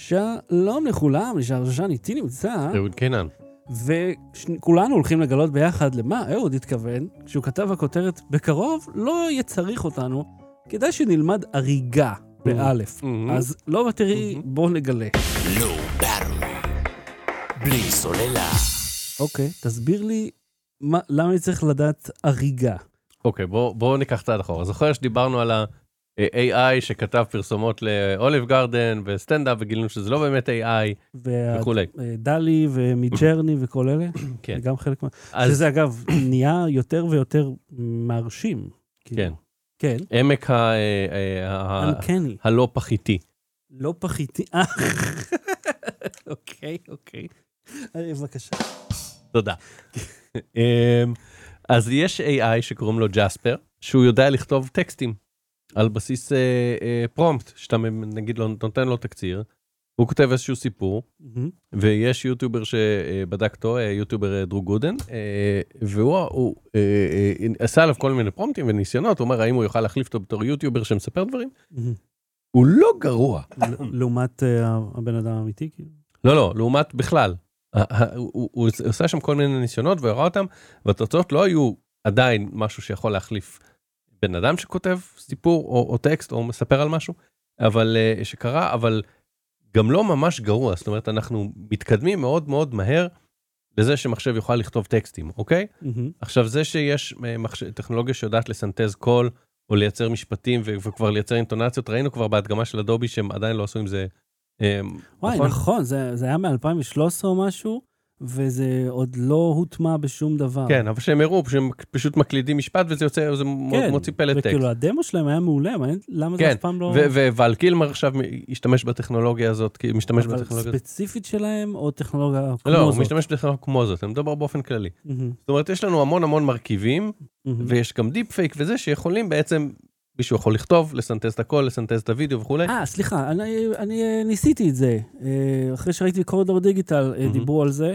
שלום לכולם, נשאר שושן איתי נמצא, אהוד קינן. וכולנו הולכים לגלות ביחד למה אהוד התכוון, כשהוא כתב בכותרת, בקרוב לא יצריך אותנו, כדאי שנלמד הריגה, באלף. Mhm. אז לא תראי, בואו נגלה. לא. בלי סוללה. אוקיי, תסביר לי מה- למה אני צריך לדעת הריגה. אוקיי, בואו בוא ניקח צעד אחורה. זוכר שדיברנו על ה-AI שכתב פרסומות ל Olive Garden וסטנדאפ וגילינו שזה לא באמת AI וכולי. DALL-E ו Midjourney וכל אלה, כן. זה גם חלק מה... אז שזה אגב נהיה יותר ויותר מרשים. כאילו. כן. כן, עמק ה- אה, ה- uncanny. הלא פחיתי. לא פחיתי. אה, אוקיי, אוקיי. אה, בבקשה. תודה. אמ, אז יש AI שקוראים לו ג'ספר, שהוא יודע לכתוב טקסטים על בסיס אה, אה, פרומפט, שאתה נגיד לו, נותן לו תקציר, הוא כותב איזשהו סיפור, מהמם. ויש יוטיובר שבדק אותו, אה, יוטיובר אה, דרו גודן, אה, והוא הוא, אה, אה, עשה עליו כל מיני פרומפטים וניסיונות, הוא אומר האם הוא יוכל להחליף אותו בתור יוטיובר שמספר דברים, מהמם. הוא לא גרוע. לעומת אה, הבן אדם האמיתי, כאילו. לא, לא, לעומת בכלל. הוא הוא- הוא עושה שם כל מיני ניסיונות והראה אותם, והתוצאות לא היו עדיין משהו שיכול להחליף בן אדם שכותב סיפור או, או טקסט או מספר על משהו, אבל אה, שקרה, אבל גם לא ממש גרוע, זאת אומרת, אנחנו מתקדמים מאוד מאוד מהר לזה שמחשב יוכל לכתוב טקסטים, אוקיי? מהמם. עכשיו, זה שיש אה, מחש... טכנולוגיה שיודעת לסנטז קול, או לייצר משפטים ו- וכבר לייצר אינטונציות, ראינו כבר בהדגמה של אדובי שהם עדיין לא עשו עם זה. אה, וואי, נכון, זה זה היה מ-2013 או משהו, וזה עוד לא הוטמע בשום דבר. כן, אבל שהם הראו שהם פשוט מקלידים משפט וזה יוצא, זה כן, מוציא פלט טקסט. וכאילו הדמו שלהם היה מעולה, מעניין למה זה כן, אף פעם לא... ו- וואל קילמר עכשיו השתמש בטכנולוגיה הזאת, כי משתמש אבל בטכנולוגיה הזאת. ספציפית שלהם, או טכנולוגיה כמו לא, הוא זאת? משתמש בטכנולוגיה כמו זאת, אני מדבר באופן כללי. מהמם, זאת אומרת, יש לנו המון המון מרכיבים, מהמם. ויש גם deep fake וזה, שיכולים בעצם, מישהו יכול לכתוב, לסנטז את הכל, לסנטז את הוידאו וכולי. אה, סליחה, אני, אני אה, ניסיתי את זה. אה, אחרי שראיתי Corridor Digital, מהמם. דיברו על זה.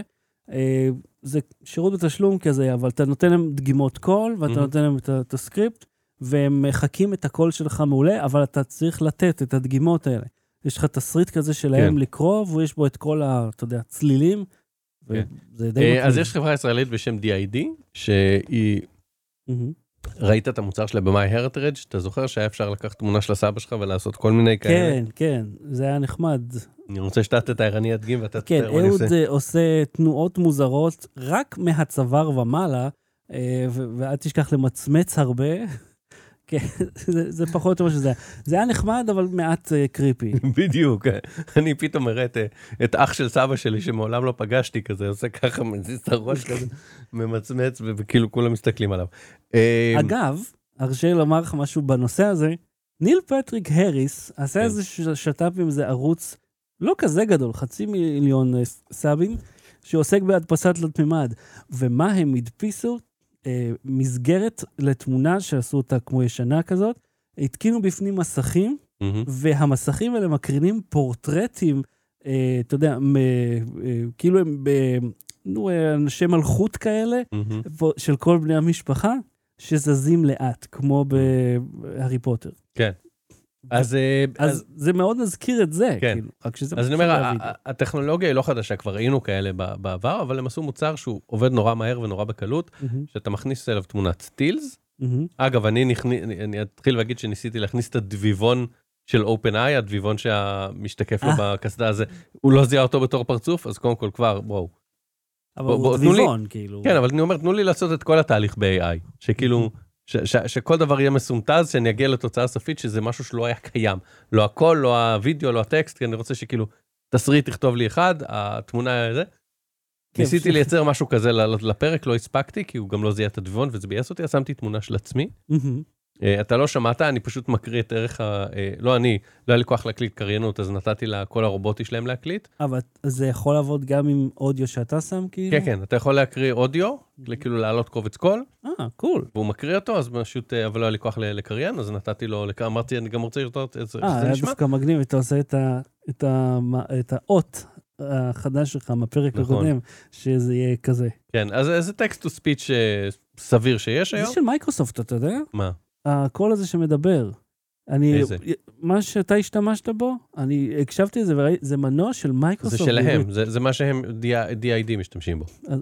אה, זה שירות בתשלום כזה, אבל אתה נותן להם דגימות קול, ואתה מהמם. נותן להם את את הסקריפט, והם מחקים את הקול שלך מעולה, אבל אתה צריך לתת את הדגימות האלה. יש לך תסריט כזה שלהם כן. לקרוא, ויש בו את כל ה... אתה יודע, צלילים. כן. אה, אז. יש חברה ישראלית בשם DID, שהיא, מהמם. ראית את המוצר שלה ב-My Heritage, אתה זוכר שהיה אפשר לקחת תמונה של הסבא שלך ולעשות כל מיני כאלה? כן, כן, זה היה נחמד. אני רוצה שאתה תתאר, אני אדגים ואתה כן, תתאר מה אני אהוד עושה. אה, עושה תנועות מוזרות רק מהצוואר ומעלה, אה, ואל תשכח למצמץ הרבה. כן, זה, פחות או מה שזה היה. זה היה נחמד, אבל מעט אה, קריפי. בדיוק, אני פתאום אראה את, את אח של סבא שלי שמעולם לא פגשתי כזה, עושה ככה, מזיז את הראש כזה, ממצמץ, וכאילו כולם מסתכלים עליו. אה, אגב, הרשה לי לומר לך משהו בנושא הזה, ניל פטריק הריס עשה כן. איזה שת"פ עם איזה ערוץ לא כזה גדול, חצי מיליון אה, סאבים, שעוסק בהדפסת תלת מימד. ומה הם הדפיסו? אה, מסגרת לתמונה שעשו אותה כמו ישנה כזאת, התקינו בפנים מסכים, מהמם, והמסכים האלה מקרינים פורטרטים, אה, אתה יודע, מ, אה, כאילו הם, ב, נו, אה, אנשי מלכות כאלה. פה- של כל בני המשפחה, שזזים לאט, כמו בהארי פוטר. כן. אז, אה, אז אז, זה מאוד מזכיר את זה, כן. כאילו, רק שזה... אז אני אומר, הטכנולוגיה היא לא חדשה, כבר ראינו כאלה בעבר, אבל הם עשו מוצר שהוא עובד נורא מהר ונורא בקלות, מהמם, שאתה מכניס אליו תמונת סטילס. מהמם. אגב, אני, נכנס, אני, אתחיל להגיד שניסיתי להכניס את הדביבון של OpenAI, הדביבון שמשתקף לו אה. בקסדה הזה, הוא לא זיהה אותו בתור פרצוף, אז קודם כל כבר, וואו. אבל בוא- הוא בוא, תנו לי- דביבון, כאילו. כן, אבל אני אומר, תנו לי לעשות את כל התהליך ב-AI, שכאילו, ש, ש, שכל דבר יהיה מסומטז, שאני אגיע לתוצאה סופית, שזה משהו שלא היה קיים. לא הכל, לא הוידאו, לא הטקסט, כי אני רוצה שכאילו, תסריט תכתוב לי אחד, התמונה זה. כן, ניסיתי פשוט- לייצר משהו כזה לפרק, לא הספקתי, כי הוא גם לא זיהה את הדביבון וזה ביאס אותי, אז שמתי תמונה של עצמי. אה, אתה לא שמעת, אני פשוט מקריא את ערך ה... אה, לא אני, לא היה לי כוח להקליט קריינות, אז נתתי לקול הרובוטי שלהם להקליט. אבל זה יכול לעבוד גם עם אודיו שאתה שם, כאילו? כן, כן, אתה יכול להקריא אודיו, כאילו להעלות קובץ קול, אה, קול. והוא מקריא אותו, אז פשוט, אה, אבל לא היה לי כוח לקריין, אז נתתי לו, אמרתי, אני גם רוצה לראות איך זה אה, היה נשמע. דווקא מגניב, אתה עושה את את את האות החדש שלך מהפרק נכון. הקודם, שזה יהיה כזה. כן, אז זה text to speech סביר שיש זה היום. של מייקרוסופט, אתה יודע? מה? הקול הזה שמדבר. אני, איזה? מה שאתה השתמשת בו, אני הקשבתי לזה וראיתי, זה מנוע של זה מייקרוסופט. שלהם, זה זה מה שהם DID משתמשים בו. אה,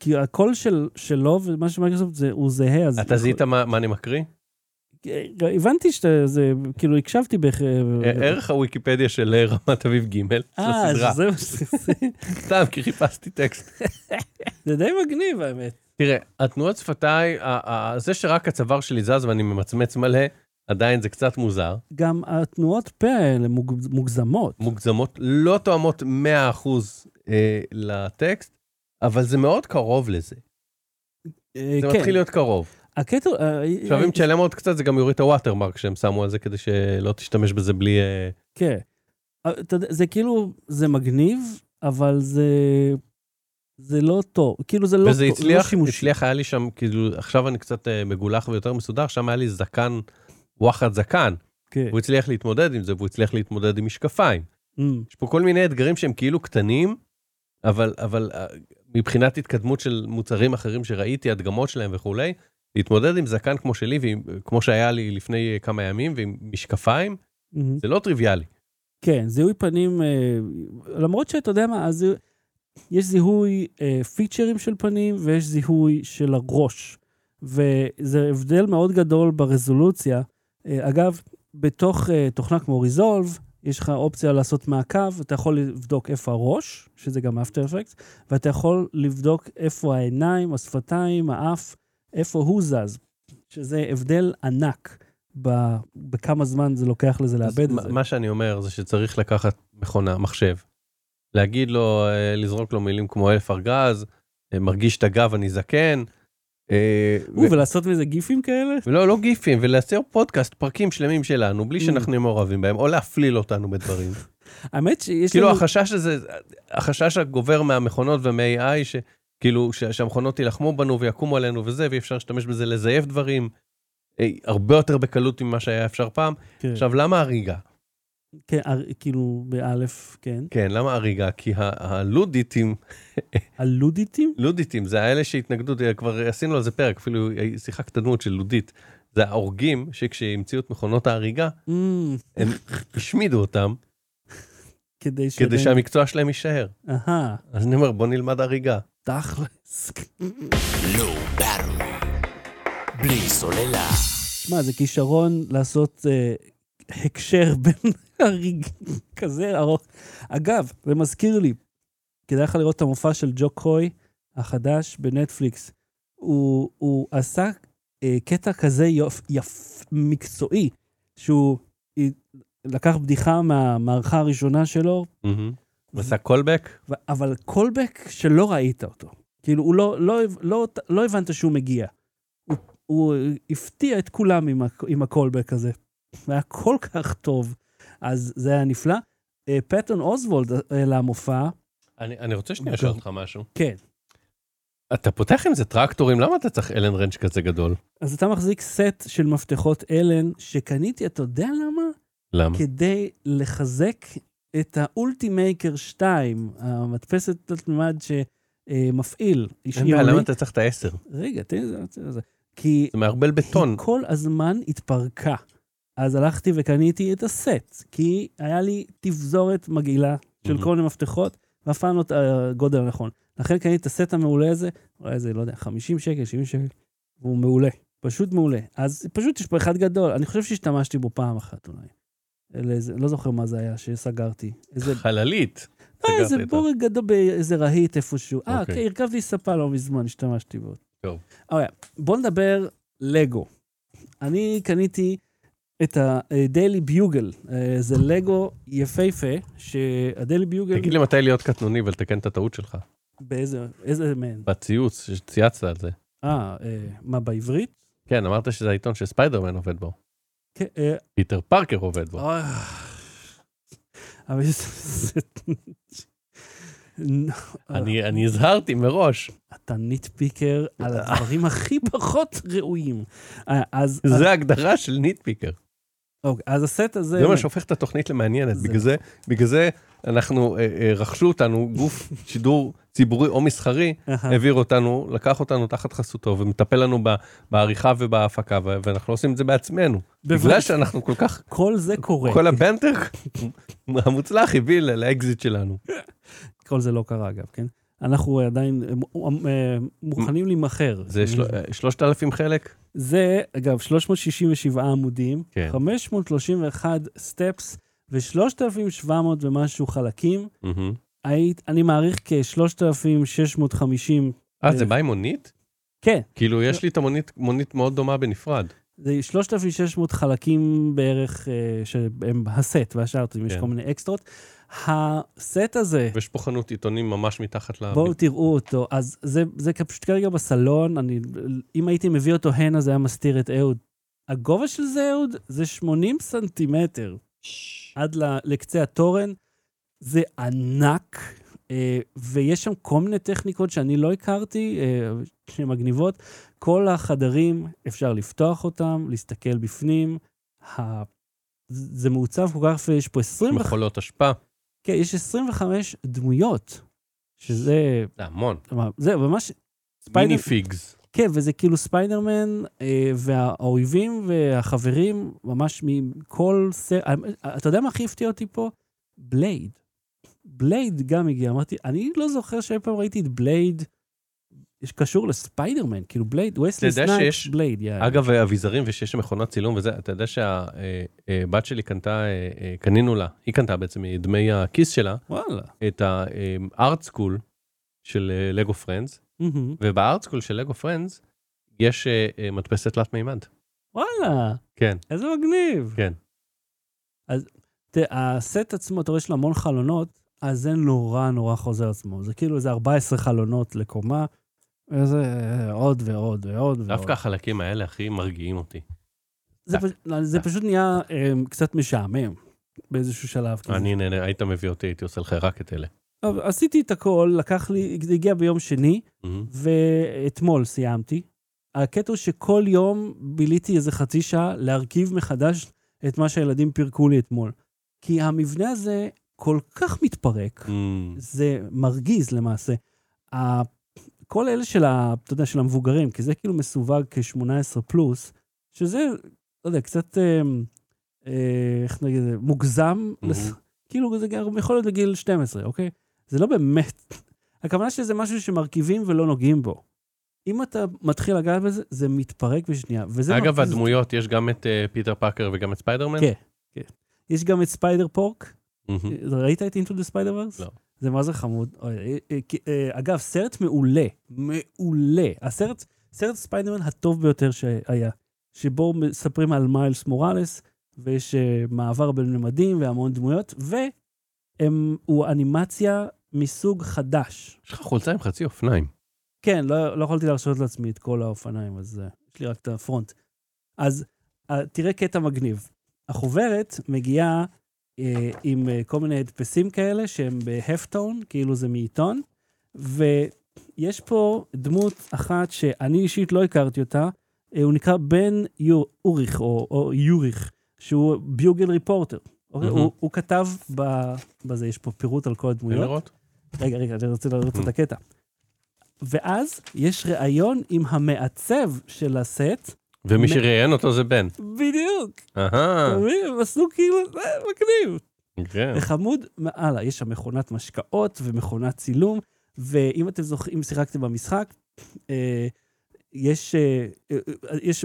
כי הקול של, שלו ומה של מייקרוסופט זה, הוא זהה, אז... אתה זיהית מה מה אני מקריא? אה, הבנתי שאתה, זה, כאילו הקשבתי בך... אה, ערך הוויקיפדיה של אה, רמת אביב ג' של אה, הסדרה. זה מה שזה, סתם, כי חיפשתי טקסט. זה די מגניב האמת. תראה, התנועות שפתיי, זה שרק הצוואר שלי זז ואני ממצמץ מלא, עדיין זה קצת מוזר. גם התנועות פה האלה מוג- מוגזמות. מוגזמות, לא תואמות 100% אה, לטקסט, אבל זה מאוד קרוב לזה. אה, זה כן, מתחיל להיות קרוב. הקטע... אה, עכשיו, אה, אם תשלם עוד קצת, זה גם יוריד את הווטרמרק שהם שמו על זה, כדי שלא תשתמש בזה בלי... אה, כן. אה, זה כאילו, זה מגניב, אבל זה... זה לא טוב. כאילו זה לא וזה טוב, זה לא הצליח, שימושי. הצליח, היה לי שם, כאילו, עכשיו אני קצת אה, מגולח ויותר מסודר, שם היה לי זקן, וואחד זקן. כן. הוא הצליח להתמודד עם זה, והוא הצליח להתמודד עם משקפיים. Mm. יש פה כל מיני אתגרים שהם כאילו קטנים, אבל, אבל אה, מבחינת התקדמות של מוצרים אחרים שראיתי, הדגמות שלהם וכולי, להתמודד עם זקן כמו שלי, ועם, כמו שהיה לי לפני אה, כמה ימים, ועם משקפיים, מהמם. זה לא טריוויאלי. כן, זיהוי פנים, למרות שאתה יודע מה, אז יש זיהוי אה, פיצ'רים של פנים ויש זיהוי של הראש. וזה הבדל מאוד גדול ברזולוציה. אה, אגב, בתוך אה, תוכנה כמו Resolve, יש לך אופציה לעשות מעקב, אתה יכול לבדוק איפה הראש, שזה גם After Effects, ואתה יכול לבדוק איפה העיניים, השפתיים, האף, איפה הוא זז, שזה הבדל ענק ב- בכמה זמן זה לוקח לזה לאבד את זה. מה שאני אומר זה שצריך לקחת מכונה, מחשב, להגיד לו, אה, לזרוק לו מילים כמו אלף ארגז, אה, מרגיש את הגב, אני זקן. אה, ולעשות מזה גיפים כאלה? ולא, לא גיפים, ולייצר פודקאסט, פרקים שלמים שלנו, בלי Mm. שאנחנו נהיה מעורבים בהם, או להפליל אותנו בדברים. האמת שיש כאילו לנו... החשש הזה, החשש הגובר מהמכונות ומ-AI, שכאילו שהמכונות יילחמו בנו ויקומו עלינו וזה, ואי אפשר להשתמש בזה לזייף דברים, אה, הרבה יותר בקלות ממה שהיה אפשר פעם. כן, עכשיו, למה הריגה? כן, כאילו, באלף, כן. כן, למה הריגה? כי ה- הלודיטים, הלודיטים? לודיטים, זה האלה שהתנגדו, כבר עשינו על זה פרק, אפילו שיחקת דמות של לודית. זה ההורגים שכשהמציאו את מכונות ההריגה, Mm, הם השמידו אותם כדי ש... כדי שהמקצוע שלהם יישאר. אהה, אז אני אומר, בוא נלמד הריגה. תכלס. לואו בארווי. בלי סוללה. שמע, זה כישרון לעשות אה, הקשר בין הריג כזה ארוך. אגב, זה מזכיר לי, כדאי לך לראות את המופע של ג'ו קוי החדש בנטפליקס. הוא, הוא עשה אה, קטע כזה יופ, יפ, מקצועי, שהוא אה, לקח בדיחה מהמערכה הראשונה שלו. הוא עשה קולבק? אבל קולבק שלא ראית אותו. כאילו, הוא לא, לא, לא, לא הבנת שהוא מגיע. הוא, הוא הפתיע את כולם עם, עם הקולבק הזה. זה היה כל כך טוב. אז זה היה נפלא. אה, פטון אוסוולד אה, למופע, אני, אני רוצה שנייה. לשאול אותך משהו. כן. אתה פותח עם זה טרקטורים, למה אתה צריך אלן רנץ' כזה גדול? אז אתה מחזיק סט של מפתחות אלן שקניתי, אתה יודע למה? למה? כדי לחזק את האולטימייקר 2, המדפסת תלת מימד שמפעיל. אין בעיה, למה אתה צריך את העשר? רגע, תן לי את זה. כי זה מערבל בטון. היא כל הזמן התפרקה. אז הלכתי וקניתי את הסט, כי היה לי תפזורת מגעילה של מהמם. כל מיני מפתחות, ואף פעם לא את הגודל הנכון. לכן קניתי את הסט המעולה הזה, אולי איזה, לא יודע, 50 שקל, 70 שקל, והוא מעולה. פשוט מעולה. אז פשוט יש פה אחד גדול, אני חושב שהשתמשתי בו פעם אחת אולי. לאיזה, לא זוכר מה זה היה שסגרתי. איזה, חללית. אה, איזה. בורג גדול באיזה רהיט איפשהו. אה, אוקיי. כן, הרכבתי ספה לא מזמן, השתמשתי בו. טוב. אוקיי, בוא נדבר לגו. אני קניתי את הדיילי ביוגל. זה לגו יפהפה, שהדיילי ביוגל... תגיד לי מתי להיות קטנוני ולתקן את הטעות שלך. באיזה, איזה מהן? בציוץ, שצייצת על זה. אה, אה, מה, בעברית? כן, אמרת שזה העיתון שספיידרמן עובד בו. כן, אה, פיטר פארקר עובד בו. אוי, אבל זה... אני הזהרתי מראש. אתה nitpicker על הדברים הכי פחות ראויים. אה. זה ההגדרה של nitpicker. אוקיי, אז הסט הזה... זה מה שהופך את התוכנית למעניינת, זה- בגלל זה, בגלל זה אנחנו, אה, אה, רכשו אותנו, גוף שידור ציבורי או מסחרי. העביר אותנו, לקח אותנו תחת חסותו ומטפל לנו בעריכה ובהפקה, ואנחנו עושים את זה בעצמנו. בגלל. שאנחנו כל כך, כל זה קורה. כל ה banter המוצלח הביא לאקזיט שלנו. כל זה לא קרה אגב, כן? אנחנו עדיין אה, אה, מוכנים להימכר. זה של- אה, 3,000 חלק? זה, אגב, 367 עמודים, כן. 531 steps ו-3,700 ומשהו חלקים. היית, אני מעריך כ-3,650, אה, זה בא עם מונית? כן, כאילו, יש לי את המונית, מונית מאוד דומה בנפרד. זה 3,600 חלקים בערך, אה, שהם הסט, והשאר, אתם יודעים, יש כן. כל מיני אקסטרות. הסט הזה, ויש פה חנות עיתונים ממש מתחת ל... בואו תראו אותו, אז זה, זה פשוט כרגע בסלון, אני, אם הייתי מביא אותו הנה, זה היה מסתיר את אהוד. הגובה של זה, אהוד, זה 80 סנטימטר עד ל, לקצה התורן. זה ענק, אה, ויש שם כל מיני טכניקות שאני לא הכרתי, אה, שהן מגניבות. כל החדרים, אפשר לפתוח אותם, להסתכל בפנים. זה מעוצב כל כך יש פה 20... מכולות אשפה. כן, יש 25 דמויות, שזה... זה המון. זה ממש... mini figs. כן, וזה כאילו ספיידרמן, אה, והאויבים והחברים, ממש מכל סרט... אתה יודע מה הכי הפתיע אותי פה? בלייד. בלייד גם הגיע, אמרתי, אני לא זוכר שאי פעם ראיתי את בלייד, קשור לספיידרמן, כאילו בלייד, וסלי יודע סנייפ, שיש- בלייד, יאללה. אגב, אביזרים ושיש שם מכונת צילום וזה, אתה יודע שהבת שלי קנתה, אה, אה, קנינו לה, היא קנתה בעצם מדמי הכיס שלה, וואלה. את ה art school של אה, לגו Friends. וב art school של לגו Friends יש אה, אה, מדפסת תלת מימד. וואלה, כן, איזה מגניב. כן. תראה, הסט עצמו, אתה רואה, יש לו המון חלונות, אז זה נורא נורא חוזר עצמו. זה כאילו איזה 14 חלונות לקומה, וזה עוד ועוד ועוד ועוד. דווקא החלקים האלה הכי מרגיעים אותי. זה. זה פשוט נהיה אה, קצת משעמם באיזשהו שלב. אני נהנה, היית מביא אותי, הייתי עושה לך רק את אלה. עשיתי את הכל, לקח לי, זה הגיע ביום שני. ואתמול סיימתי. הקטע הוא שכל יום ביליתי איזה חצי שעה להרכיב מחדש את מה שהילדים פירקו לי אתמול. כי המבנה הזה כל כך מתפרק. זה מרגיז למעשה. כל אלה של, ה, אתה יודע, של המבוגרים, כי זה כאילו מסווג כ-18 פלוס, שזה, לא יודע, קצת, אה, אה, איך נגיד, מוגזם, מהמם. לס- כאילו זה גם יכול להיות לגיל 12, אוקיי? זה לא באמת, הכוונה שזה משהו שמרכיבים ולא נוגעים בו. אם אתה מתחיל לגעת בזה, זה מתפרק בשנייה, וזה אגב, מרגיז. הדמויות, יש גם את אה, פיטר פארקר וגם את ספיידרמן? כן. יש גם את Spider Pork, מהמם. ראית את Into the Spider-Verse? לא. זה מה זה חמוד. אה, אה, אה, אגב, סרט מעולה, מעולה. הסרט, סרט ספיידרמן הטוב ביותר שהיה, שבו מספרים על מיילס מוראלס, ויש מעבר בין ממדים והמון דמויות, והוא אנימציה מסוג חדש. יש לך חולצה עם חצי אופניים. כן, לא, לא יכולתי להרשות לעצמי את כל האופניים, אז יש לי רק את הפרונט. אז תראה קטע מגניב. החוברת מגיעה עם uh, כל מיני הדפסים כאלה שהם בהפטון, כאילו זה מעיתון, ויש פה דמות אחת שאני אישית לא הכרתי אותה, uh, הוא נקרא בן יור, אוריך, או, או יוריך, שהוא ביוגל ריפורטר. מהמם. הוא, הוא כתב ב, בזה, יש פה פירוט על כל הדמויות. לראות. רגע, רגע, אני רוצה לראות. את הקטע. ואז יש ראיון עם המעצב של הסט, ומי שראיין אותו זה בן. בדיוק, אהה? הם עשו כאילו, זה מגניב. כן. זה חמוד מעלה, יש שם מכונת משקאות ומכונת צילום, ואם אתם זוכרים, אם שיחקתם במשחק, אה, יש, אה, אה, יש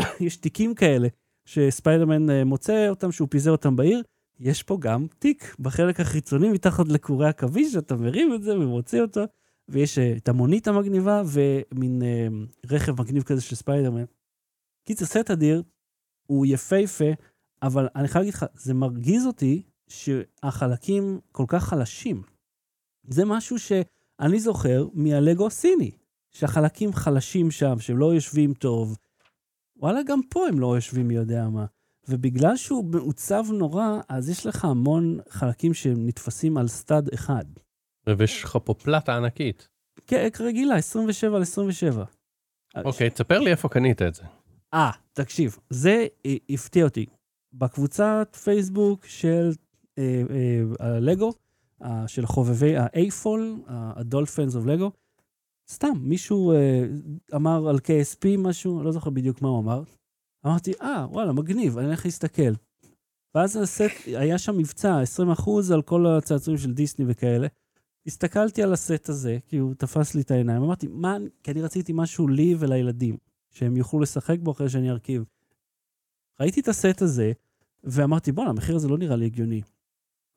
יש תיקים כאלה שספיידרמן אה, מוצא אותם, שהוא פיזר אותם בעיר, יש פה גם תיק בחלק החיצוני מתחת לקורי עכביש, אתה מרים את זה ומוציא אותו, ויש אה, את המונית המגניבה ומין אה, רכב מגניב כזה של ספיידרמן. קיצר, סט אדיר, הוא יפהפה, אבל אני חייב להגיד לך, זה מרגיז אותי שהחלקים כל כך חלשים. זה משהו שאני זוכר מהלגו הסיני, שהחלקים חלשים שם, שהם לא יושבים טוב. וואלה, גם פה הם לא יושבים מי יודע מה. ובגלל שהוא מעוצב נורא, אז יש לך המון חלקים שהם נתפסים על סטאד אחד. ויש לך פה פלטה ענקית. כן, רגילה, 27 על 27. אוקיי, תספר לי איפה קנית את זה. אה, תקשיב, זה אה, הפתיע אותי. בקבוצת פייסבוק של אה, אה, הלגו, של חובבי ה-A-Fall, ה-Dolphins of Lego, סתם, מישהו אמר על KSP משהו, לא זוכר בדיוק מה הוא אמר. אמרתי, אה, וואלה, מגניב, אני אלך להסתכל. ואז הסט, היה שם מבצע, 20% על כל הצעצועים של דיסני וכאלה. הסתכלתי על הסט הזה, כי הוא תפס לי את העיניים, אמרתי, מה, כי אני רציתי משהו לי ולילדים, שהם יוכלו לשחק בו אחרי שאני ארכיב. ראיתי את הסט הזה, ואמרתי, בואנה, המחיר הזה לא נראה לי הגיוני.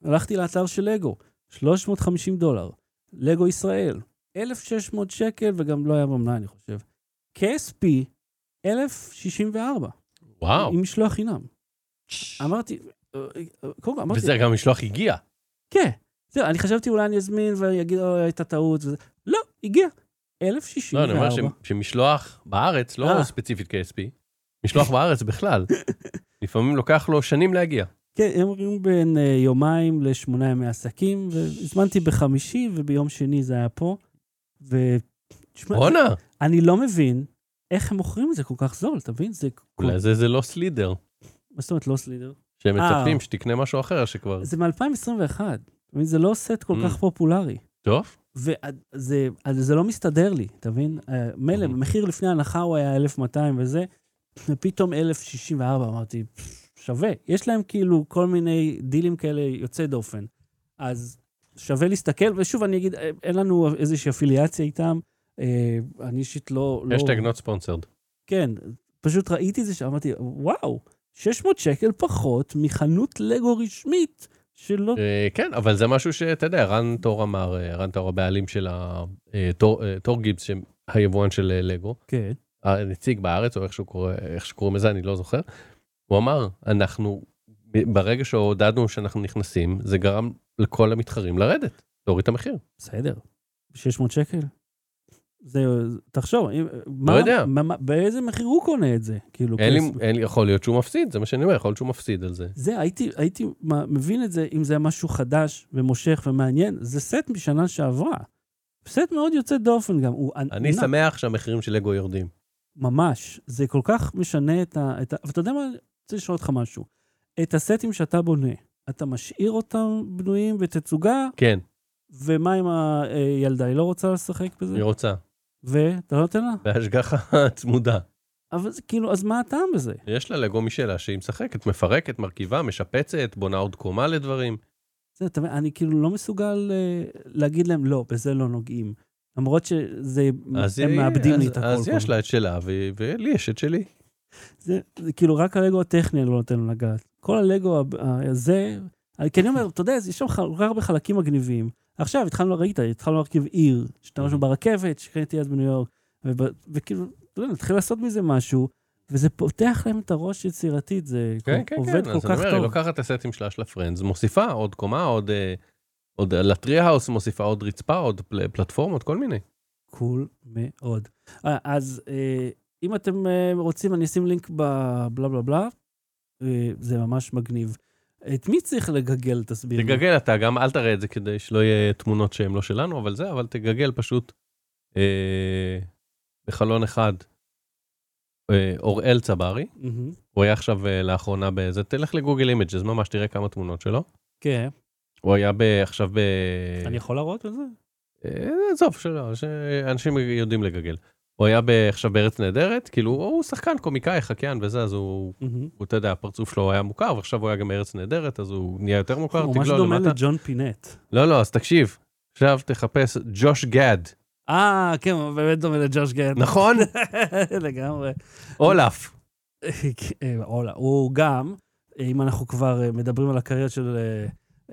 הלכתי לאתר של לגו, 350 דולר, לגו ישראל, 1,600 שקל, וגם לא היה במלאי, אני חושב. KSP, 1,064, וואו, עם משלוח חינם. אמרתי, אה, קודם כל אמרתי, וזה גם משלוח הגיע. כן. זהו, אני חשבתי אולי אני אזמין ואני אגיד, אוי, הייתה טעות וזה. לא, הגיע. לא, 1,064. אני אומר ש- שמשלוח בארץ, לא אה. ספציפית KSP, משלוח בארץ בכלל, לפעמים לוקח לו שנים להגיע. כן, הם אומרים בין אה, יומיים לשמונה ימי עסקים, והזמנתי בחמישי, וביום שני זה היה פה. ו... תשמע, בואנה, אני לא מבין איך הם מוכרים את זה כל כך זול, אתה מבין? זה... אולי זה זה לא סלידר, מה זאת אומרת לא סלידר? שהם אה. מצפים שתקנה משהו אחר שכבר... זה מ-2021. אתה מבין? זה לא סט כל Mm. כך פופולרי. טוב, וזה זה לא מסתדר לי, אתה מבין? אה, מילא. המחיר לפני ההנחה הוא היה 1,200 וזה, ופתאום 1,064, אמרתי, שווה. יש להם כאילו כל מיני דילים כאלה יוצאי דופן. אז שווה להסתכל, ושוב, אני אגיד, אה, אין לנו איזושהי אפיליאציה איתם. אה, אני אישית לא... לא- השטג not sponsored. כן, פשוט ראיתי את זה שאמרתי, וואו, 600 שקל פחות מחנות לגו רשמית שלא... אה, כן, אבל זה משהו שאתה יודע, רן תור אמר, אה, רן תור הבעלים של ה... אה, תור- גיבס, היבואן של לגו, כן. הנציג בארץ, או איך שקוראים לזה, אני לא זוכר, הוא אמר, אנחנו, ברגע שהודענו שאנחנו נכנסים, זה גרם לכל המתחרים לרדת, להוריד את המחיר. בסדר, 600 שקל. זה, תחשוב, אם- מה, יודע. מה, מה, באיזה מחיר הוא קונה את זה? כאילו, אין לי. אין לי, יכול להיות שהוא מפסיד, זה מה שאני אומר, יכול להיות שהוא מפסיד על זה. זה, הייתי, הייתי מה- מבין את זה אם זה היה משהו חדש ומושך ומעניין. זה סט משנה שעברה. סט מאוד יוצא דופן גם. הוא אני ענק, שמח שהמחירים של לגו יורדים. ממש. זה כל כך משנה את ה... את ה... ואתה יודע מה? אני רוצה לשאול אותך משהו. את הסטים שאתה בונה, אתה משאיר אותם בנויים בתצוגה, כן, ומה עם הילדה? היא לא רוצה לשחק בזה? היא רוצה. ואתה לא נותן לה? בהשגחה צמודה. אבל זה כאילו, אז מה הטעם בזה? יש לה לגו משלה שהיא משחקת, מפרקת, מרכיבה, משפצת, בונה עוד קומה לדברים. זה, אתה מבין, אני כאילו לא מסוגל אה, להגיד להם, לא, בזה לא נוגעים. למרות שזה, אז הם היא- מאבדים לי אז- את הכל. אז כל יש. לה את שלה, ו- ולי יש את שלי. זה, זה כאילו רק הלגו הטכני אני לא נותן לו לגעת. כל הלגו הזה, כי אני אומר, אתה יודע, יש שם כל כך הרבה חלקים מגניבים. עכשיו התחלנו, ראית, התחלנו להרכיב עיר, השתמשנו ברכבת, שקניתי אז בניו יורק, וכאילו, אתה יודע, נתחיל לעשות מזה משהו, וזה פותח להם את הראש יצירתית, זה כן, כן, עובד כן, כל אז אני כך אומר, היא טוב. לוקחת את הסטים שלה של ה Friends, מוסיפה עוד קומה, עוד... אה, עוד ל tree house מוסיפה עוד רצפה, עוד פל- פלטפורמות, כל מיני. cool מאוד. אה, אז אה, אם אתם אה, רוצים, אני אשים לינק בבלה בלה בלה. אה, זה ממש מגניב. את מי צריך לגגל, תסביר לי? תגגל אתה, גם אל תראה את זה כדי שלא יהיה תמונות שהן לא שלנו, אבל זה, אבל תגגל פשוט אה, בחלון אחד. אה, אוראל צברי, מהמם. הוא היה עכשיו אה, לאחרונה בזה, תלך ל Google Images, ממש תראה כמה תמונות שלו. כן. הוא היה ב, עכשיו ב... אני יכול להראות את זה? אה, עזוב, שלא, שאנשים יודעים לגגל. הוא היה עכשיו בארץ נהדרת, כאילו הוא שחקן, קומיקאי, חקיין וזה, אז הוא, מהמם. הוא, אתה יודע, הפרצוף שלו היה מוכר, ועכשיו הוא היה גם בארץ נהדרת, אז הוא נהיה יותר מוכר, הוא ממש דומה. לג'ון פינט. לא, לא, אז תקשיב, עכשיו תחפש ג'וש גד, אה, כן, הוא באמת דומה לג'וש גט. נכון? לגמרי. אולף. אה, אולה, הוא גם, אה, אם אנחנו כבר אה, מדברים על הקריירה של...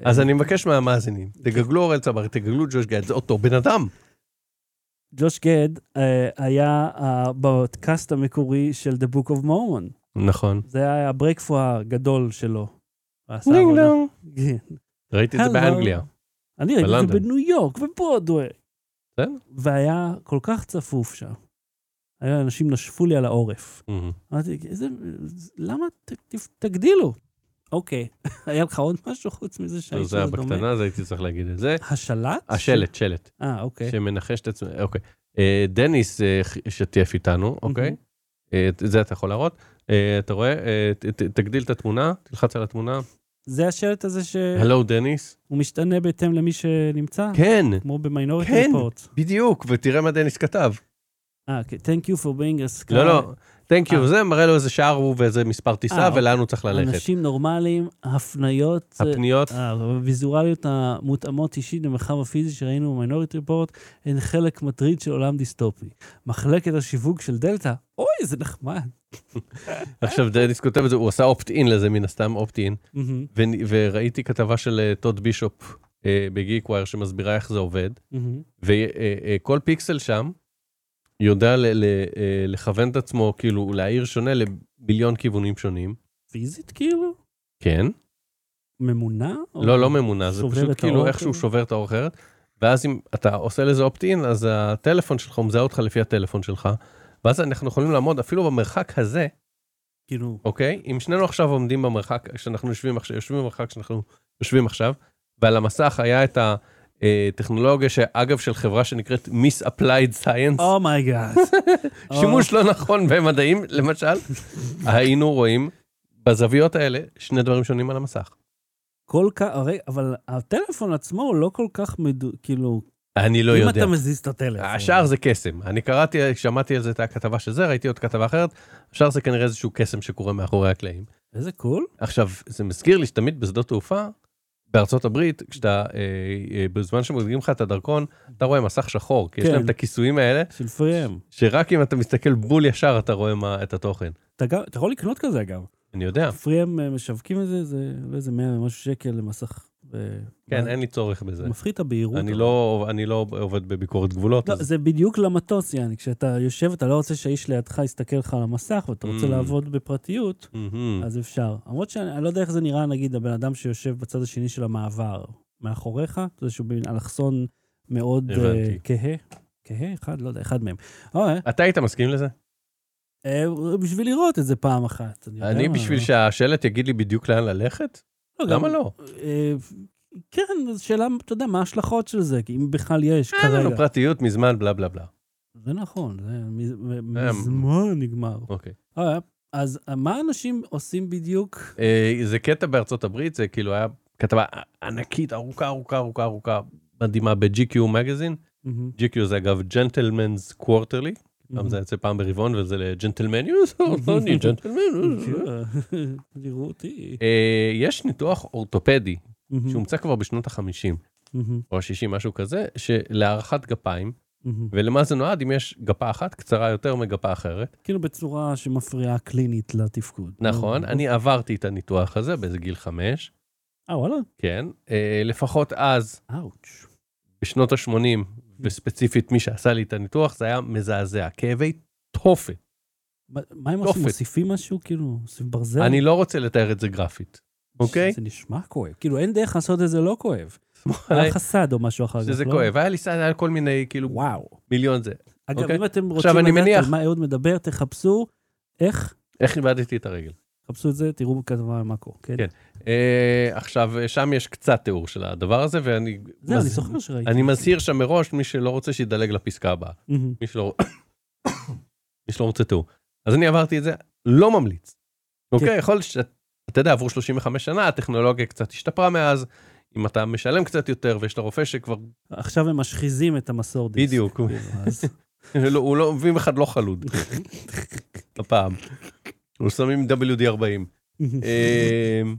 אז אני מבקש מהמאזינים, תגגלו אורל צברי, תגגלו ג'וש גד, זה אותו בן אדם. ג'וש גד אה, היה אה, בקאסט המקורי של The Book of Mormon. נכון. זה היה ה breakthrough הגדול שלו. דינג עבודה. דונג. כן. ראיתי את זה. באנגליה. אני ראיתי את זה. בניו יורק, בברודווי. בסדר. והיה כל כך צפוף שם. היה אנשים נשפו לי על העורף. אמרתי, למה תגדילו? אוקיי, היה לך עוד משהו חוץ מזה לא, שהאיש זה היה דומה? בקטנה, אז הייתי צריך להגיד את זה. השלט? השלט, שלט. אה, אוקיי. שמנחש את עצמו, אוקיי. אה, דניס אה, שתף איתנו, אוקיי? אה, את זה אתה יכול להראות. אתה רואה, אה, תגדיל את התמונה, תלחץ על התמונה. זה השלט הזה שהוא הלו דניס. משתנה בהתאם למי שנמצא? כן, כמו במיינוריטי כן. ריפורט. בדיוק, ותראה מה דניס כתב. אה, כן, Thank you for being a sky. לא, לא, thank you, אה. זה מראה לו איזה שער הוא ואיזה מספר טיסה אה, ולאן הוא צריך ללכת. אנשים נורמליים, הפניות, אה, הפניות, הוויזואליות המותאמות אישית למרחב הפיזי שראינו ב Minority Report, הן חלק מטריד של עולם דיסטופי. מחלקת השיווק של דלתא, אוי, זה נחמד. עכשיו דניס כותב את זה, הוא עשה opt-in לזה מן הסתם, opt-in. וראיתי כתבה של אה, טוד בישופ אה, ב GeekWire שמסבירה איך זה עובד. וכל פיקסל שם יודע ל- ל- אה, לכוון את עצמו, כאילו להעיר שונה למיליון כיוונים שונים. פיזית כאילו? כן, ממונה? לא, לא ממונה, זה פשוט כאילו איכשהו? שובר את האור אחרת, ואז אם אתה עושה לזה אופט-אין, אז הטלפון שלך הוא מזהה אותך לפי הטלפון שלך, ואז אנחנו יכולים לעמוד אפילו במרחק הזה, כאילו, אוקיי? אם שנינו עכשיו עומדים במרחק, כשאנחנו יושבים עכשיו, יושבים במרחק שאנחנו יושבים עכשיו, ועל המסך היה את הטכנולוגיה, שאגב, של חברה שנקראת Misapplied Science, oh my god. שימוש לא נכון במדעים, למשל, היינו רואים בזוויות האלה שני דברים שונים על המסך. כל כך, הרי, אבל הטלפון עצמו הוא לא כל כך מדו... כאילו, אני לא אם יודע. אתה מזיז את הטלפון. השאר זה קסם. אני קראתי, שמעתי על זה את הכתבה של זה, ראיתי עוד כתבה אחרת, השאר זה כנראה איזשהו קסם שקורה מאחורי הקלעים. איזה קול. עכשיו, זה מזכיר לי שתמיד בשדות תעופה, בארצות הברית, כשאתה, אה, אה, בזמן שמודדים לך את הדרכון, אתה רואה מסך שחור, כי יש כן. להם את הכיסויים האלה, של פריאם. שרק אם אתה מסתכל בול ישר אתה רואה מה, את התוכן. אתה גם- אתה יכול לקנות כזה אגב. אני יודע, פריאם אה, משווקים את זה, זה איזה 100 ומשהו שקל למסך. ו- כן, מה- אין לי צורך בזה. מפחית הבהירות. אני. לא, אני לא עובד בביקורת גבולות, לא, אז זה בדיוק למטוס, יעני, כשאתה יושב, אתה לא רוצה שהאיש לידך יסתכל לך על המסך, ואתה רוצה Mm. לעבוד בפרטיות, מהמם. אז אפשר. למרות שאני אני לא יודע איך זה נראה, נגיד, הבן אדם שיושב בצד השני של המעבר, מאחוריך, אתה יודע שהוא באלכסון מאוד אה. כהה. כהה? אחד? לא יודע, אחד מהם. אתה היית מסכים לזה? אה, בשביל לראות את זה פעם אחת. אני מה, בשביל לא? שהשלט יגיד לי בדיוק לאן ללכת? לא, למה לא? אה, כן, זו שאלה, אתה יודע, מה ההשלכות של זה, אם בכלל יש אין לנו כרגע. פרטיות מזמן, בלה בלה בלה. זה נכון, זה אה, מזמן נגמר. אוקיי. אה, אז מה אנשים עושים בדיוק? אה, זה קטע בארצות הברית, זה כאילו היה כתבה ענקית, ארוכה, ארוכה, ארוכה, ארוכה, מדהימה ב-GQ מגזין. GQ זה אגב Gentlemen's Quarterly, פעם. זה יוצא פעם ברבעון וזה לג'נטלמן, אני ג'נטלמן. תראו אותי. אה, יש ניתוח אורתופדי שהומצא כבר בשנות ה-50 מהמם, או ה-60, משהו כזה, של הארכת גפיים. ולמה זה נועד אם יש גפה אחת קצרה יותר מגפה אחרת. כאילו בצורה שמפריעה קלינית לתפקוד. נכון, אני עברתי את הניתוח הזה באיזה גיל חמש, אה, וואלה? כן, אה, לפחות אז, אאוץ'. בשנות ה-80, וספציפית מי שעשה לי את הניתוח, זה היה מזעזע, כאבי תופת. מה הם תופת. עושים? מוסיפים משהו? כאילו, מוסיפים ברזל? אני לא רוצה לתאר את זה גרפית, אוקיי? זה נשמע כואב. כאילו, אין דרך לעשות את זה לא כואב. היה לך סד או משהו אחר כך, שזה לא? כואב, היה לי סד, היה כל מיני, כאילו, וואו. מיליון זה. אגב, אוקיי. אם אתם רוצים לדעת על מה אהוד מדבר, תחפשו איך, איך איבדתי את הרגל? חפשו את זה, תראו בכתבה מאקו, כן? כן. אה, עכשיו, שם יש קצת תיאור של הדבר הזה, ואני... זהו, אני מז- זוכר שראיתי. אני מזהיר שם מראש, מי שלא רוצה שידלג לפסקה הבאה. מי שלא, מי שלא רוצה תיאור. אז אני עברתי את זה, לא ממליץ. אוקיי, יכול להיות שאתה יודע, עברו 35 שנה, הטכנולוגיה קצת השתפרה מאז, אם אתה משלם קצת יותר ויש את הרופא שכבר, עכשיו הם משחיזים את המסור דיסק. בדיוק. כאילו, לא, הוא לא, ואם אחד לא חלוד, הפעם. הוא שמים WD-40. אמ,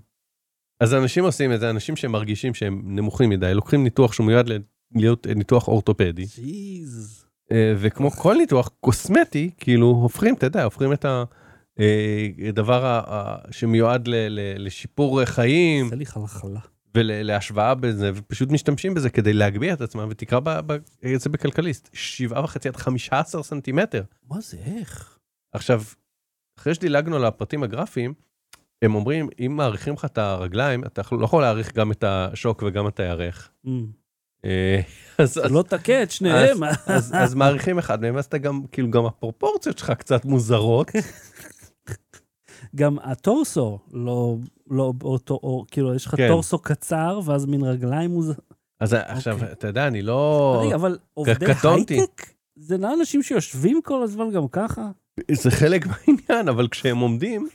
אז אנשים עושים את זה, אנשים שמרגישים שהם נמוכים מדי, לוקחים ניתוח שהוא מיועד להיות ניתוח אורתופדי, ג'יז. אה, וכמו כל ניתוח קוסמטי, כאילו הופכים, אתה יודע, הופכים את הדבר שמיועד לשיפור חיים עושה לי חלחלה. ולהשוואה בזה, ופשוט משתמשים בזה כדי להגביה את עצמם, ותקרא ב- ב- את זה בכלכליסט, 7.5 עד 15 סנטימטר. מה זה, איך? עכשיו, אחרי שדילגנו על הפרטים הגרפיים, הם אומרים, אם מעריכים לך את הרגליים, אתה לא יכול להעריך גם את השוק וגם את הירך. אמ, אה, אז, לא תכה את שניהם. אז, מעריכים אחד מהם, אז אתה גם, כאילו, גם הפרופורציות שלך קצת מוזרות. גם הטורסו לא, לא באותו, או, כאילו, יש לך כן. טורסו קצר, ואז מין רגליים מוז... אז עכשיו, אוקיי. אתה יודע, אני לא... אבל עובדי. הייטק? זה לאנשים שיושבים כל הזמן גם ככה? זה חלק מהעניין, אבל כשהם עומדים,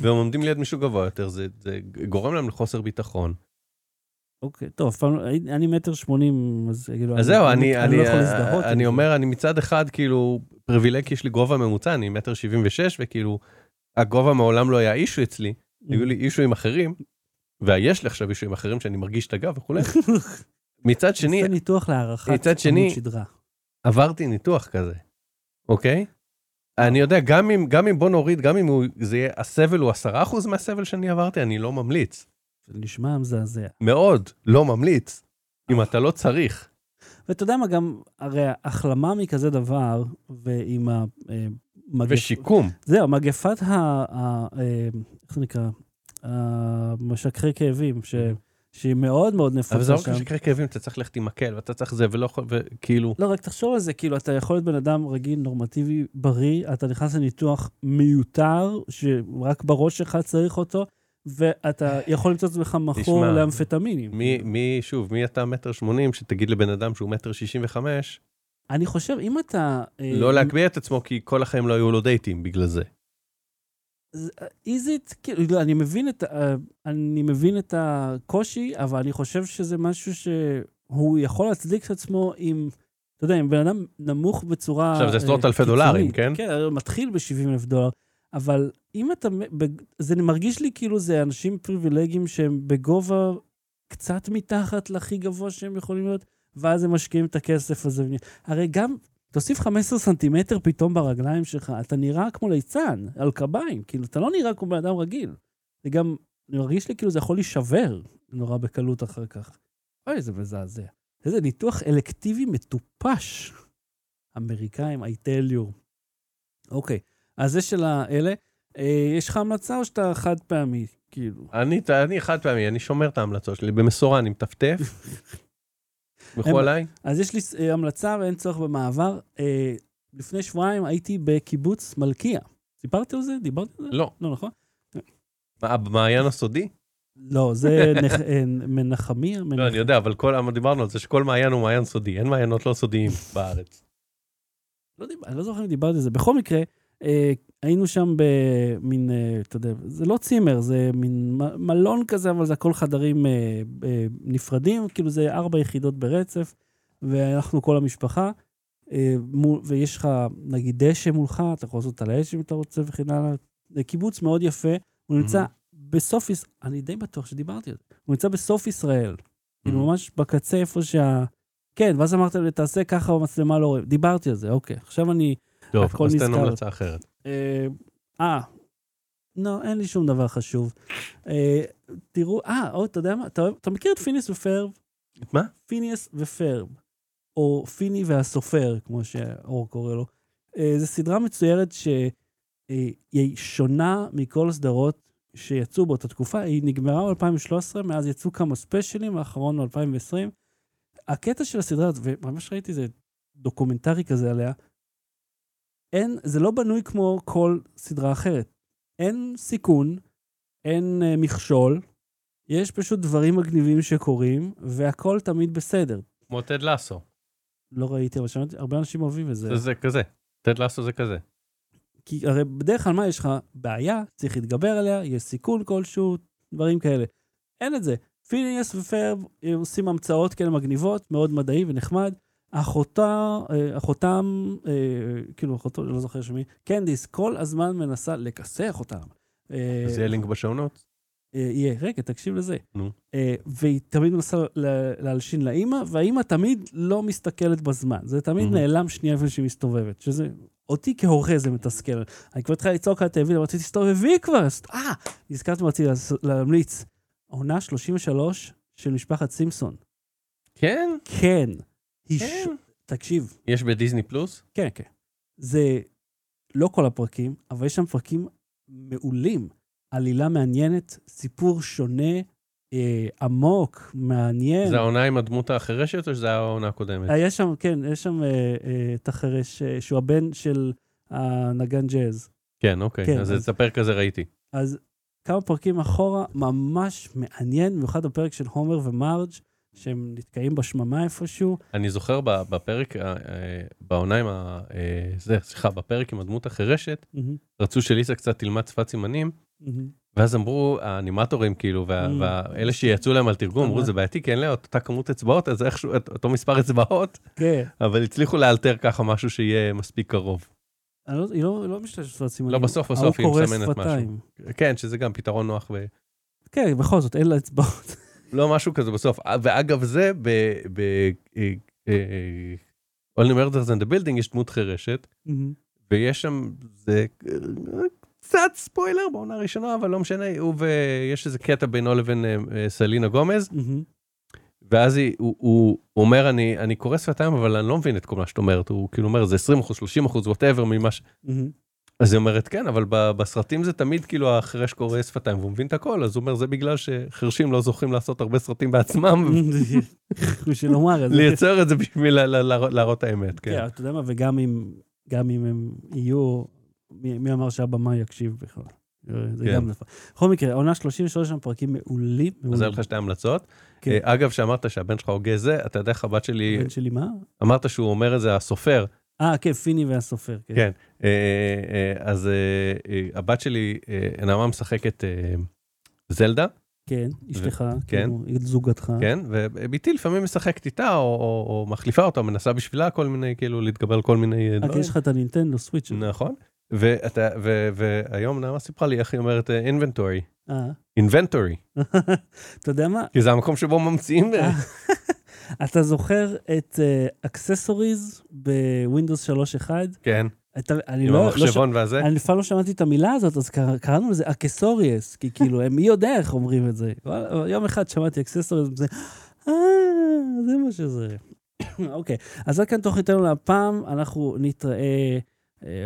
והם עומדים ליד מישהו גבוה יותר, זה, זה גורם להם לחוסר ביטחון. אוקיי, טוב, פעם לא- אני מטר שמונים, אז כאילו... אז זהו, אני, אני אני, לא יכול להזדהות. עם אני זה. אומר, אני מצד אחד, כאילו, פריבילג, יש לי גובה ממוצע, אני מטר שבעים ושש, וכאילו, הגובה מעולם לא היה אישו אצלי, היו לי אישויים אחרים, ויש לי עכשיו אישויים אחרים שאני מרגיש את הגב וכולי. מצד שני, עושה ניתוח להערכת מצד שני- שדרה. עברתי ניתוח כזה, אוקיי? אני יודע, גם אם, גם אם בוא נוריד, גם אם הוא, זה יהיה, הסבל הוא עשרה אחוז מהסבל שאני עברתי, אני לא ממליץ. זה נשמע מזעזע. מאוד, לא ממליץ. אם אתה לא צריך. ואתה יודע מה, גם, הרי החלמה מכזה דבר, ועם ה... אה, ושיקום. זהו, מגפת ה... ה- אה, איך זה נקרא? המשככי כאבים, ש- שהיא מאוד מאוד אבל זה נפוצה לא שם. רק שקרה כאבים, אתה צריך ללכת עם מקל, ואתה צריך זה, ולא יכול, וכאילו... לא, רק תחשוב על זה, כאילו, אתה יכול להיות בן אדם רגיל, נורמטיבי, בריא, אתה נכנס לניתוח מיותר, שרק בראש שלך צריך אותו, ואתה יכול למצוא את עצמך מכור לאמפטמינים. מי, מי, שוב, מי אתה מטר שמונים, שתגיד לבן אדם שהוא מטר שישים וחמש, אני חושב, אם אתה... אה, לא להגביה את עצמו, כי כל החיים לא היו לו דייטים בגלל זה. איזית, כאילו, לא, אני מבין את, ה- אני מבין את הקושי, אבל אני חושב שזה משהו שהוא יכול להצדיק את עצמו עם, אתה יודע, אם בן אדם נמוך בצורה... עכשיו, זה אה, עשרות אלפי קיצונית. דולרים, כן? כן, מתחיל ב-70 אלף דולר, אבל אם אתה, זה מרגיש לי כאילו זה אנשים פריבילגיים שהם בגובה קצת מתחת להכי גבוה שהם יכולים להיות, ואז הם משקיעים את הכסף הזה. הרי גם, תוסיף 15 סנטימטר פתאום ברגליים שלך, אתה נראה כמו ליצן, על קביים, כאילו, אתה לא נראה כמו בן אדם רגיל. זה גם, אני מרגיש לי כאילו זה יכול להישבר נורא בקלות אחר כך. אוי, זה מזעזע. איזה ניתוח אלקטיבי מטופש. אמריקאים, I tell you. אוקיי, אז זה של האלה. אה, יש לך המלצה או שאתה חד פעמי? כאילו. אני, אני חד פעמי, אני שומר את ההמלצות שלי, במשורה אני מטפטף. תסמכו עליי. אז יש לי אה, המלצה ואין צורך במעבר. אה, לפני שבועיים הייתי בקיבוץ מלכיה. סיפרתי על זה? דיברתי על זה? לא. לא, נכון? מה, במעיין הסודי? לא, זה נח- אה, מנחמיה? לא, אני יודע, אבל כל, דיברנו על זה שכל מעיין הוא מעיין סודי, אין מעיינות לא סודיים בארץ. לא, דיבר, אני לא זוכר אם דיברתי על זה. בכל מקרה, אה, היינו שם במין, אה, אתה יודע, זה לא צימר, זה מין מלון כזה, אבל זה הכל חדרים אה, אה, נפרדים, כאילו זה ארבע יחידות ברצף, ואנחנו כל המשפחה, ויש לך נגיד דשא מולך, אתה יכול לעשות על האש אם אתה רוצה וכן הלאה. זה קיבוץ מאוד יפה, הוא נמצא בסוף, אני די בטוח שדיברתי על זה, הוא נמצא בסוף ישראל, כאילו ממש בקצה איפה שה... כן, ואז אמרת לי, תעשה ככה במצלמה לא רואים. דיברתי על זה, אוקיי. עכשיו אני... טוב, אז תן. המלצה אחרת. אה, אה, לא, אין לי שום דבר חשוב. אה, תראו, אה, עוד, אתה יודע מה? אתה, מכיר את פיניס ופרב? מה? פיניאס ופרב, או פיני והסופר, כמו שאור קורא לו. אה, זו סדרה מצוירת שהיא שונה מכל הסדרות שיצאו באותה תקופה. היא נגמרה ב-2013, מאז יצאו כמה ספיישלים, האחרון ב-2020. הקטע של הסדרה וממש ראיתי איזה דוקומנטרי כזה עליה, אין, זה לא בנוי כמו כל סדרה אחרת. אין סיכון, אין אה, מכשול, יש פשוט דברים מגניבים שקורים, והכל תמיד בסדר. כמו Ted Lasso. לא ראיתי, אבל שמעתי, הרבה אנשים אוהבים את זה. זה זה כזה. Ted Lasso זה כזה. כי הרי בדרך כלל מה יש לך? בעיה, צריך להתגבר עליה, יש סיכון כלשהו, דברים כאלה. אין את זה. פיניאס ופרב אה, עושים המצאות כאלה מגניבות, מאוד מדעי ונחמד. אחותה, אה, אחותם, אה, כאילו אחותו, לא זוכר שמי, קנדיס, כל הזמן מנסה לכסח אותם. אה, אז יהיה לינק בשעונות. יהיה, רגע, תקשיב לזה. נו. והיא תמיד מנסה להלשין לאימא, והאימא תמיד לא מסתכלת בזמן. זה תמיד. נעלם שנייה איפה שהיא מסתובבת, שזה... אותי כהורה זה מתסכל. אני כבר התחלתי לצעוק על הטלוויזיה, רציתי תסתובבי כבר. אה, נזכרתי מה רציתי להמליץ. עונה 33 של משפחת סימפסון. כן? כן. היא ש... כן. תקשיב, יש בדיסני פלוס? כן, כן. זה לא כל הפרקים, אבל יש שם פרקים מעולים. עלילה מעניינת, סיפור שונה, אה, עמוק, מעניין. זה העונה עם הדמות החירשת או שזה העונה הקודמת? היה שם, כן, יש שם אה, אה, את החרש, אה, שהוא הבן של הנגן ג'אז. כן, אוקיי. כן, אז אז- את הפרק הזה ראיתי. אז כמה פרקים אחורה, ממש מעניין, במיוחד הפרק של הומר ומרג', שהם נתקעים בשממה איפשהו. אני זוכר בפרק, אה, אה, בעונה עם ה... אה, זה, סליחה, בפרק עם הדמות החירשת, מהמם, רצו שליסה קצת תלמד שפת סימנים, מהמם. ואז אמרו, האנימטורים כאילו, וה-. ואלה שיצאו להם על תרגום, אמרו, זה בעייתי, כי אין לה אותה כמות אצבעות, אז איכשהו, אותו מספר אצבעות, כן. אבל הצליחו לאלתר ככה משהו שיהיה מספיק קרוב. לא- היא לא לא משתמשת בשפת סימנים. לא, בסוף, בסוף היא מסמנת משהו. כן, שזה גם פתרון נוח ו... כן, בכל זאת, אין לה אצבעות. לא משהו כזה בסוף. ואגב זה, ב... ב... אה, אה, Only Murders in the Building יש דמות חירשת, מהמם. ויש שם, זה אה, קצת ספוילר בעונה הראשונה, אבל לא משנה, הוא ויש איזה קטע בינו לבין אה, אה, סלינה גומז, מהמם. ואז היא, הוא, הוא, הוא אומר, אני, אני קורא שפתיים, אבל אני לא מבין את כל מה שאת אומרת, הוא כאילו אומר, זה 20 אחוז, 30 אחוז, whatever ממה ש... אז היא אומרת, כן, אבל בסרטים זה תמיד כאילו החירש קורא שפתיים והוא מבין את הכל, אז הוא אומר, זה בגלל שחירשים לא זוכים לעשות הרבה סרטים בעצמם, בשביל לומר את זה. לייצר את זה בשביל לה- לה- להראות- האמת, כן, כן. אתה יודע מה, וגם אם, הם יהיו, מי, אמר שהבמאי יקשיב בכלל? זה כן. גם נפל. בכל מקרה, עונה 33 שם פרקים מעולים. אז. היו לך שתי המלצות. כן. אה, אגב, שאמרת שהבן שלך הוגה זה, אתה יודע איך הבת שלי, הבן שלי מה? אמרת שהוא אומר את זה, הסופר, אה, כן, פיני והסופר. כן. כן. אה, אה, אז אה, אה, הבת שלי, נעמה משחקת זלדה, כן, אשתך, כן. כאילו, זוגתך. כן, ובתי לפעמים משחקת איתה, או- או או מחליפה אותה, מנסה בשבילה כל מיני, כאילו, להתגבר כל מיני דברים. יש לך את הנינטנדו סוויץ'. נכון. ואתה- ו- והיום נעמה סיפרה לי איך היא אומרת אינבנטורי. אה, אינבנטורי. אתה יודע מה? כי זה המקום שבו ממציאים. אה, אתה זוכר את accessories ב Windows 3.1? כן, אתה- אני עם לא... לא ש- המחשבון והזה. אני לפעמים לא שמעתי את המילה הזאת, אז קרא- קראנו לזה אקסוריאס, כי כאילו, מי יודע איך אומרים את זה. יום אחד שמעתי אקססוריאס, וזה, אה, זה מה שזה. אוקיי, אז עד כאן תוכניתנו להפעם, אנחנו נתראה אה,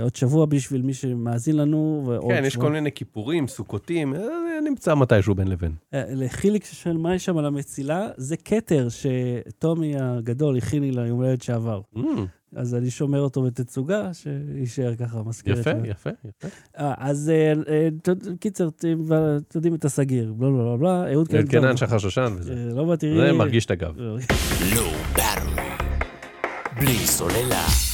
עוד שבוע בשביל מי שמאזין לנו. כן, יש שבוע- כל מיני כיפורים, סוכותים, אה, נמצא מתישהו בין לבין. אה, לחיליק ששואל מה יש שם על המצילה, זה כתר שטומי הגדול הכין לי ליום הולדת שעבר. Mm, אז אני שומר אותו בתצוגה, שיישאר ככה מזכיר. יפה, יפה, יפה. אה, אז אה, אה, קיצר, אתם יודעים את הסגיר, בלה בלה בלה בלה, אהוד כן, קלנטון. שחר שושן וזה. אה, לא באתי... זה מרגיש את הגב. אה, לא. בלי סוללה.